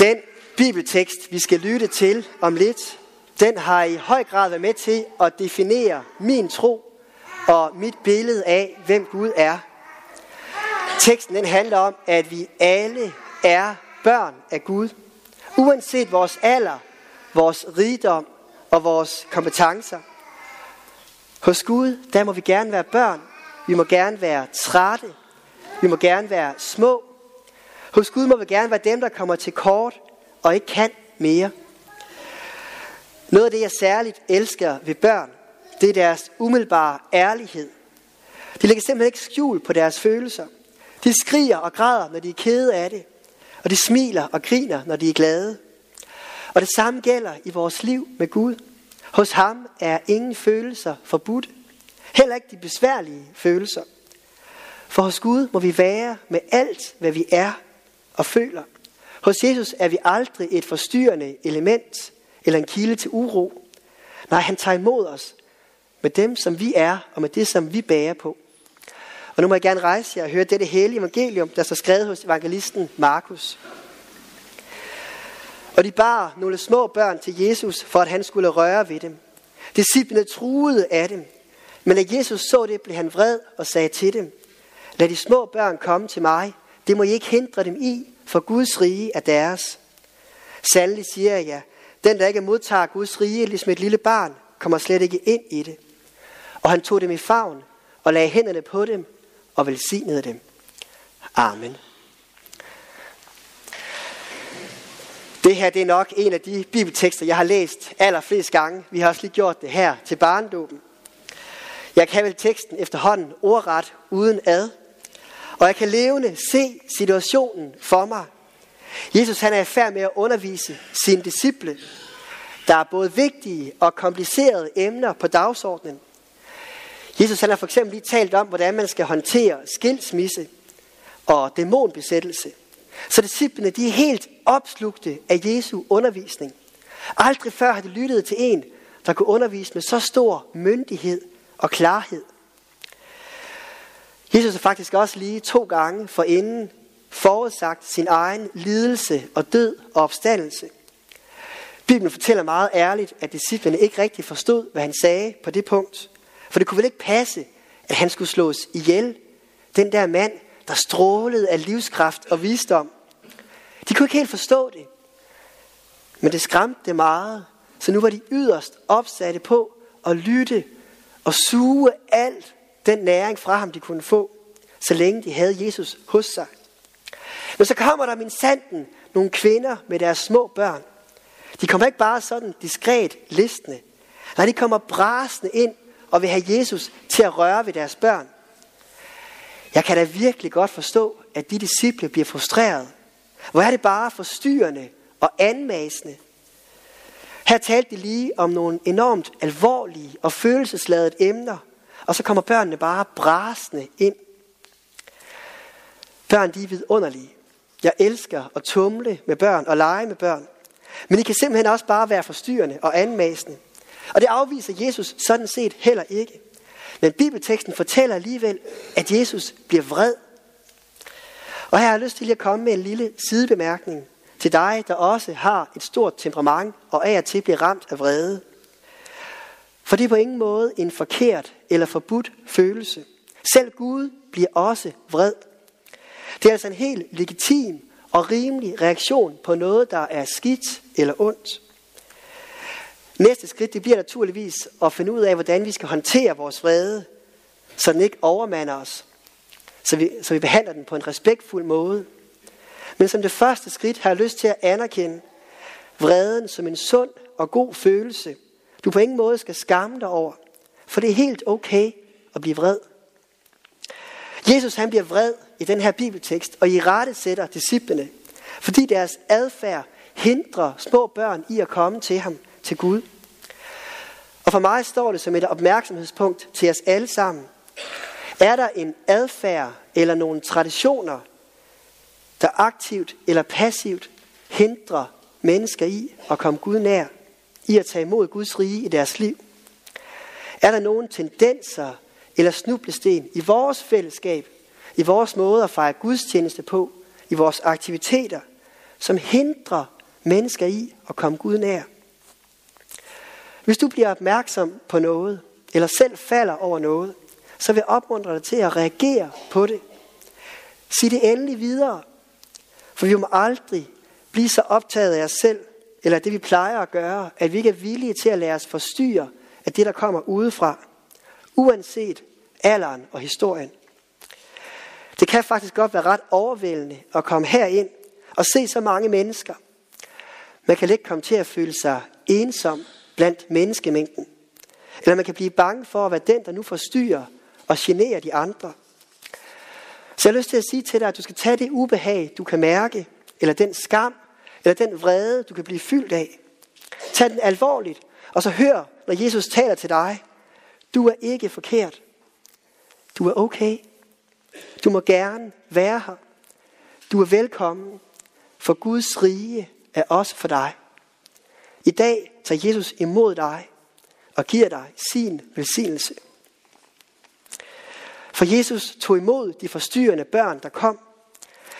Den bibeltekst, vi skal lytte til om lidt, den har i høj grad været med til at definere min tro og mit billede af, hvem Gud er. Teksten den handler om, at vi alle er børn af Gud. Uanset vores alder, vores rigdom og vores kompetencer. Hos Gud, der må vi gerne være børn. Vi må gerne være trætte. Vi må gerne være små. Hos Gud må vi gerne være dem, der kommer til kort og ikke kan mere. Noget af det, jeg særligt elsker ved børn, det er deres umiddelbare ærlighed. De lægger simpelthen ikke skjul på deres følelser. De skriger og græder, når de er kede af det. Og de smiler og griner, når de er glade. Og det samme gælder i vores liv med Gud. Hos ham er ingen følelser forbudt. Heller ikke de besværlige følelser. For hos Gud må vi være med alt, hvad vi er og føler. Hos Jesus er vi aldrig et forstyrrende element eller en kilde til uro. Nej, han tager imod os med dem, som vi er, og med det, som vi bærer på. Og nu må jeg gerne rejse jer og høre dette hellige evangelium, der så skrevet hos evangelisten Markus. Og de bar nogle små børn til Jesus, for at han skulle røre ved dem. Disciplene truede af dem. Men da Jesus så det, blev han vred og sagde til dem, Lad de små børn komme til mig. Det må I ikke hindre dem i, for Guds rige er deres. Sandelig siger jeg ja, den der ikke modtager Guds rige, ligesom et lille barn, kommer slet ikke ind i det. Og han tog dem i favn og lagde hænderne på dem og velsignede dem. Amen. Det her det er nok en af de bibeltekster, jeg har læst allerflest gange. Vi har også lige gjort det her til barndåben. Jeg kan vel teksten efterhånden ordret uden ad. Og jeg kan levende se situationen for mig. Jesus han er i færd med at undervise sine disciple. Der er både vigtige og komplicerede emner på dagsordenen. Jesus han har for eksempel lige talt om, hvordan man skal håndtere skilsmisse og dæmonbesættelse. Så disciplene de er helt opslugte af Jesu undervisning. Aldrig før har de lyttet til en, der kunne undervise med så stor myndighed og klarhed. Jesus har faktisk også lige to gange forinden forudsagt sin egen lidelse og død og opstandelse. Bibelen fortæller meget ærligt, at disciplene ikke rigtig forstod, hvad han sagde på det punkt. For det kunne vel ikke passe, at han skulle slås ihjel. Den der mand, der strålede af livskraft og visdom. De kunne ikke helt forstå det. Men det skræmte dem meget, så nu var de yderst opsatte på at lytte og suge alt den næring fra ham, de kunne få, så længe de havde Jesus hos sig. Men så kommer der min sanden nogle kvinder med deres små børn. De kommer ikke bare sådan diskret listende. Nej, de kommer brasende ind og vil have Jesus til at røre ved deres børn. Jeg kan da virkelig godt forstå, at de disciple bliver frustreret. Hvor er det bare forstyrrende og anmasende. Her talte de lige om nogle enormt alvorlige og følelsesladede emner, og så kommer børnene bare brasende ind. Børn, de er vidunderlige. Jeg elsker at tumle med børn og lege med børn. Men de kan simpelthen også bare være forstyrrende og anmasende. Og det afviser Jesus sådan set heller ikke. Men bibelteksten fortæller alligevel, at Jesus bliver vred. Og her har jeg lyst til at komme med en lille sidebemærkning til dig, der også har et stort temperament og af og til bliver ramt af vrede. For det er på ingen måde en forkert eller forbudt følelse. Selv Gud bliver også vred. Det er altså en helt legitim og rimelig reaktion på noget, der er skidt eller ondt. Næste skridt det bliver naturligvis at finde ud af, hvordan vi skal håndtere vores vrede, så den ikke overmander os. Så vi, så vi behandler den på en respektfuld måde. Men som det første skridt har jeg lyst til at anerkende vreden som en sund og god følelse, du på ingen måde skal skamme dig over. For det er helt okay at blive vred. Jesus han bliver vred i den her bibeltekst, og i rette sætter disciplene, fordi deres adfærd hindrer små børn i at komme til ham, til Gud. Og for mig står det som et opmærksomhedspunkt til os alle sammen. Er der en adfærd eller nogle traditioner, der aktivt eller passivt hindrer mennesker i at komme Gud nær, i at tage imod Guds rige i deres liv? Er der nogen tendenser eller snublesten i vores fællesskab, i vores måde at fejre gudstjeneste på, i vores aktiviteter, som hindrer mennesker i at komme Gud nær. Hvis du bliver opmærksom på noget, eller selv falder over noget, så vil jeg opmuntre dig til at reagere på det. Sig det endelig videre. For vi må aldrig blive så optaget af os selv, eller det vi plejer at gøre, at vi ikke er villige til at lade os forstyrre af det, der kommer udefra, uanset alderen og historien. Det kan faktisk godt være ret overvældende at komme herind og se så mange mennesker. Man kan let komme til at føle sig ensom blandt menneskemængden. Eller man kan blive bange for at være den, der nu forstyrrer og generer de andre. Så jeg har lyst til at sige til dig, at du skal tage det ubehag, du kan mærke, eller den skam, eller den vrede, du kan blive fyldt af. Tag den alvorligt, og så hør, når Jesus taler til dig. Du er ikke forkert. Du er okay. Du må gerne være her. Du er velkommen, for Guds rige er også for dig. I dag tager Jesus imod dig og giver dig sin velsignelse. For Jesus tog imod de forstyrrende børn, der kom.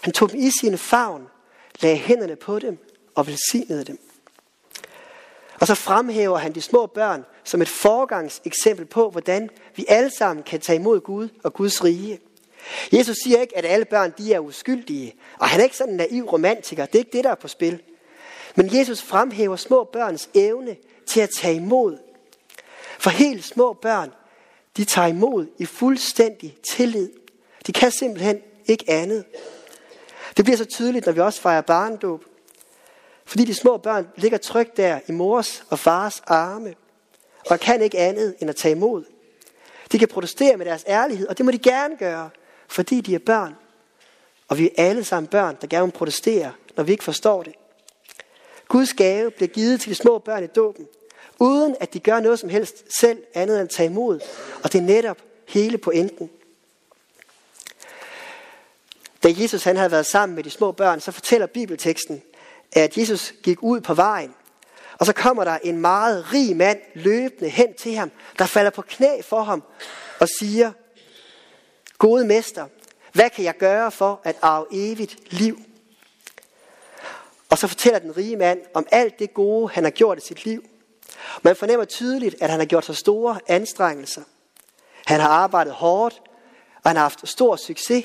Han tog dem i sin favn, lagde hænderne på dem og velsignede dem. Og så fremhæver han de små børn som et forgangseksempel på, hvordan vi alle sammen kan tage imod Gud og Guds rige. Jesus siger ikke, at alle børn de er uskyldige, og han er ikke sådan en naiv romantiker. Det er ikke det, der er på spil. Men Jesus fremhæver små børns evne til at tage imod. For helt små børn, de tager imod i fuldstændig tillid. De kan simpelthen ikke andet. Det bliver så tydeligt, når vi også fejrer barndåb. Fordi de små børn ligger trygt der i mors og fars arme, og kan ikke andet end at tage imod. De kan protestere med deres ærlighed, og det må de gerne gøre, fordi de er børn. Og vi er alle sammen børn, der gerne vil protestere, når vi ikke forstår det. Guds gave bliver givet til de små børn i dåben, uden at de gør noget som helst selv andet end at tage imod. Og det er netop hele pointen. Da Jesus han havde været sammen med de små børn, så fortæller bibelteksten, at Jesus gik ud på vejen, og så kommer der en meget rig mand løbende hen til ham, der falder på knæ for ham og siger, Gode mester, hvad kan jeg gøre for at arve evigt liv? Og så fortæller den rige mand om alt det gode, han har gjort i sit liv. Man fornemmer tydeligt, at han har gjort sig store anstrengelser. Han har arbejdet hårdt, og han har haft stor succes.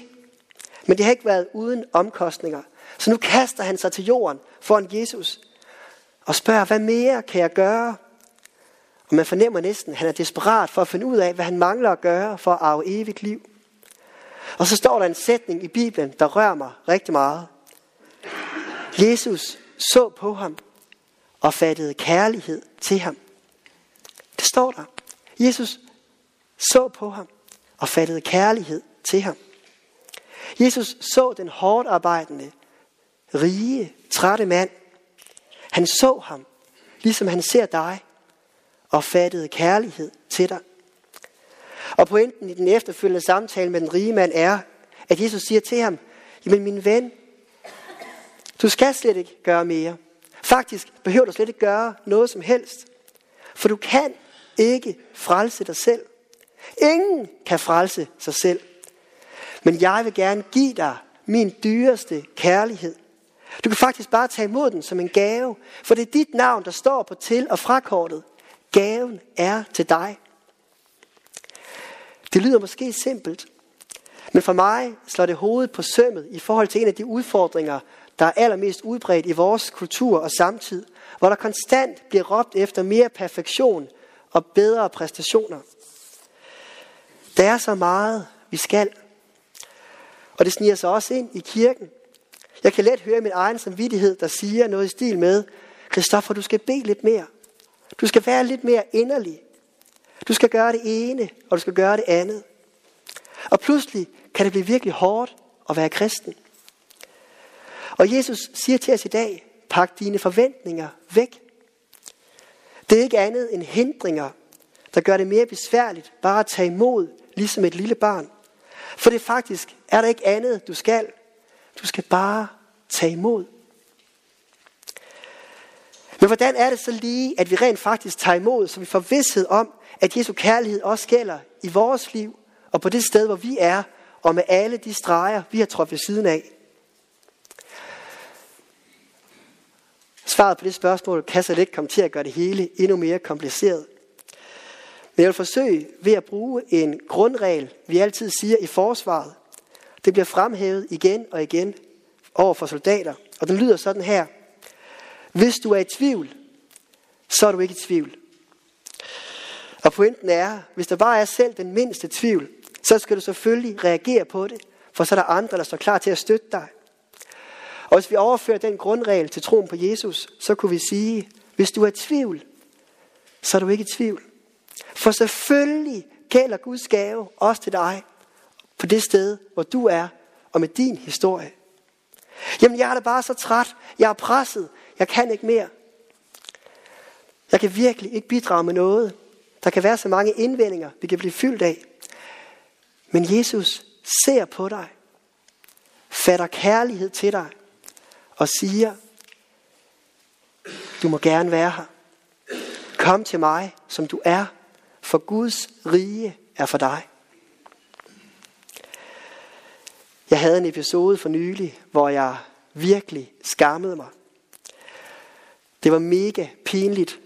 Men det har ikke været uden omkostninger. Så nu kaster han sig til jorden foran Jesus og spørger, hvad mere kan jeg gøre? Og man fornemmer næsten, at han er desperat for at finde ud af, hvad han mangler at gøre for at arve evigt liv. Og så står der en sætning i Bibelen, der rører mig rigtig meget. Jesus så på ham og fattede kærlighed til ham. Det står der. Jesus så på ham og fattede kærlighed til ham. Jesus så den hårdt arbejdende, rige, trætte mand. Han så ham, ligesom han ser dig, og fattede kærlighed til dig. Og pointen i den efterfølgende samtale med den rige mand er, at Jesus siger til ham, jamen min ven, du skal slet ikke gøre mere. Faktisk behøver du slet ikke gøre noget som helst. For du kan ikke frelse dig selv. Ingen kan frelse sig selv. Men jeg vil gerne give dig min dyreste kærlighed. Du kan faktisk bare tage imod den som en gave, for det er dit navn, der står på til- og frakortet. Gaven er til dig. Det lyder måske simpelt, men for mig slår det hovedet på sømmet i forhold til en af de udfordringer, der er allermest udbredt i vores kultur og samtid, hvor der konstant bliver råbt efter mere perfektion og bedre præstationer. Der er så meget, vi skal. Og det sniger sig også ind i kirken. Jeg kan let høre min egen samvittighed, der siger noget i stil med, Kristoffer, du skal bede lidt mere. Du skal være lidt mere inderlig. Du skal gøre det ene, og du skal gøre det andet. Og pludselig kan det blive virkelig hårdt at være kristen. Og Jesus siger til os i dag, pak dine forventninger væk. Det er ikke andet end hindringer, der gør det mere besværligt bare at tage imod, ligesom et lille barn. For det faktisk er der ikke andet, du skal. Du skal bare tage imod. Men hvordan er det så lige, at vi rent faktisk tager imod, så vi får vidshed om, at Jesu kærlighed også gælder i vores liv, og på det sted, hvor vi er, og med alle de streger, vi har trådt ved siden af. Svaret på det spørgsmål kan så lidt komme til at gøre det hele endnu mere kompliceret. Men jeg vil forsøge ved at bruge en grundregel, vi altid siger i forsvaret. Det bliver fremhævet igen og igen over for soldater, og den lyder sådan her. Hvis du er i tvivl, så er du ikke i tvivl. Og pointen er, hvis der bare er selv den mindste tvivl, så skal du selvfølgelig reagere på det, for så er der andre, der står klar til at støtte dig. Og hvis vi overfører den grundregel til troen på Jesus, så kunne vi sige, hvis du er i tvivl, så er du ikke i tvivl. For selvfølgelig gælder Guds gave også til dig på det sted, hvor du er, og med din historie. Jamen, jeg er da bare så træt. Jeg er presset. Jeg kan ikke mere. Jeg kan virkelig ikke bidrage med noget. Der kan være så mange indvendinger, vi kan blive fyldt af. Men Jesus ser på dig, fatter kærlighed til dig og siger, du må gerne være her. Kom til mig, som du er, for Guds rige er for dig. Jeg havde en episode for nylig, hvor jeg virkelig skammede mig. Det var mega pinligt,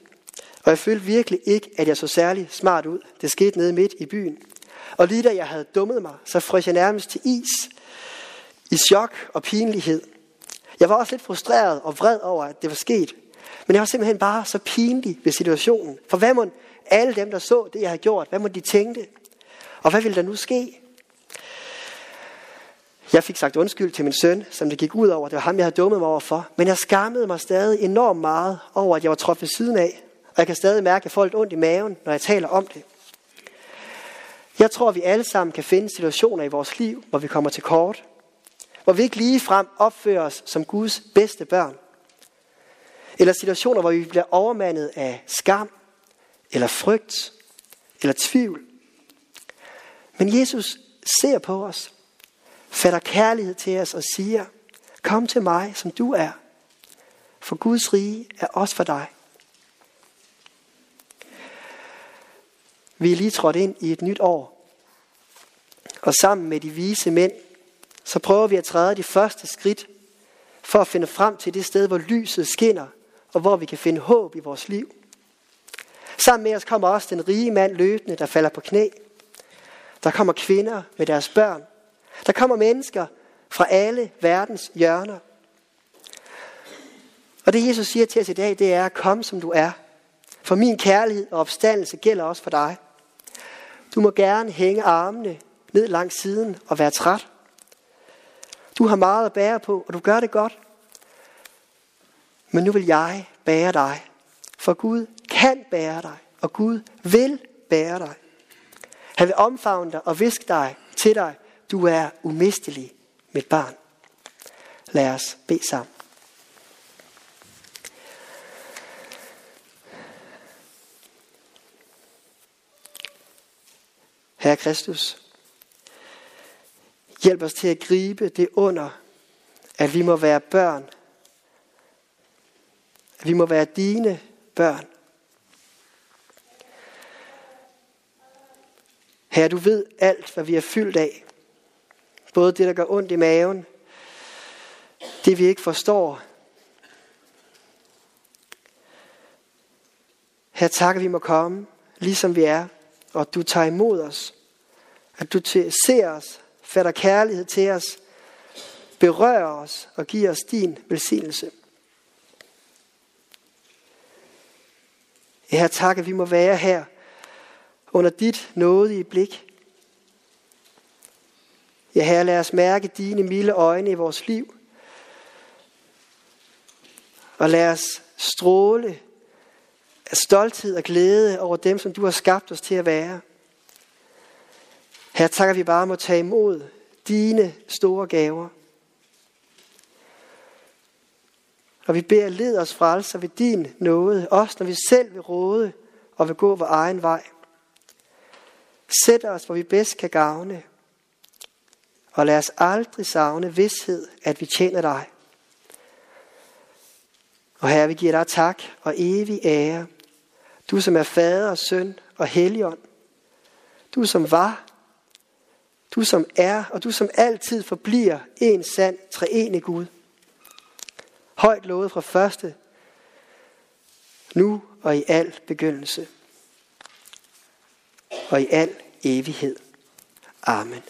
og jeg følte virkelig ikke, at jeg så særlig smart ud. Det skete nede midt i byen. Og lige da jeg havde dummet mig, så frøs jeg nærmest til is. I chok og pinlighed. Jeg var også lidt frustreret og vred over, at det var sket. Men jeg var simpelthen bare så pinlig ved situationen. For hvad må alle dem, der så det, jeg havde gjort, hvad må de tænke? Og hvad ville der nu ske? Jeg fik sagt undskyld til min søn, som det gik ud over. Det var ham, jeg havde dummet mig over for. Men jeg skammede mig stadig enormt meget over, at jeg var trådt ved siden af. Og jeg kan stadig mærke, at jeg får lidt ondt i maven, når jeg taler om det. Jeg tror, at vi alle sammen kan finde situationer i vores liv, hvor vi kommer til kort. Hvor vi ikke lige frem opfører os som Guds bedste børn. Eller situationer, hvor vi bliver overmandet af skam, eller frygt, eller tvivl. Men Jesus ser på os, fatter kærlighed til os og siger, kom til mig, som du er, for Guds rige er også for dig. Vi er lige trådt ind i et nyt år. Og sammen med de vise mænd, så prøver vi at træde de første skridt for at finde frem til det sted, hvor lyset skinner, og hvor vi kan finde håb i vores liv. Sammen med os kommer også den rige mand løbende, der falder på knæ. Der kommer kvinder med deres børn. Der kommer mennesker fra alle verdens hjørner. Og det Jesus siger til os i dag, det er, kom som du er. For min kærlighed og opstandelse gælder også for dig. Du må gerne hænge armene ned langs siden og være træt. Du har meget at bære på, og du gør det godt. Men nu vil jeg bære dig, for Gud kan bære dig, og Gud vil bære dig. Han vil omfavne dig og viske dig til dig. Du er umistelig, mit barn. Lad os bede sammen. Herre Kristus, hjælp os til at gribe det under, at vi må være børn. At vi må være dine børn. Herre, du ved alt, hvad vi er fyldt af. Både det, der gør ondt i maven, det vi ikke forstår. Her takker vi må komme, ligesom vi er, og du tager imod os. At du ser os, fatter kærlighed til os, berører os og giver os din velsignelse. Her takker vi må være her under dit nådige blik. Ja, Herre, lad os mærke dine milde øjne i vores liv. Og lad os stråle af stolthed og glæde over dem, som du har skabt os til at være. Her takker vi bare om at tage imod dine store gaver. Og vi beder led os frelser ved din nåde, også når vi selv vil råde og vil gå vores egen vej. Sæt os, hvor vi bedst kan gavne, og lad os aldrig savne vidshed, at vi tjener dig. Og her vi giver dig tak og evig ære. Du som er fader og søn og helligånd. Du som var, du som er, og du som altid forbliver en sand treenig Gud. Højt lovet fra første nu og i al begyndelse og i al evighed. Amen.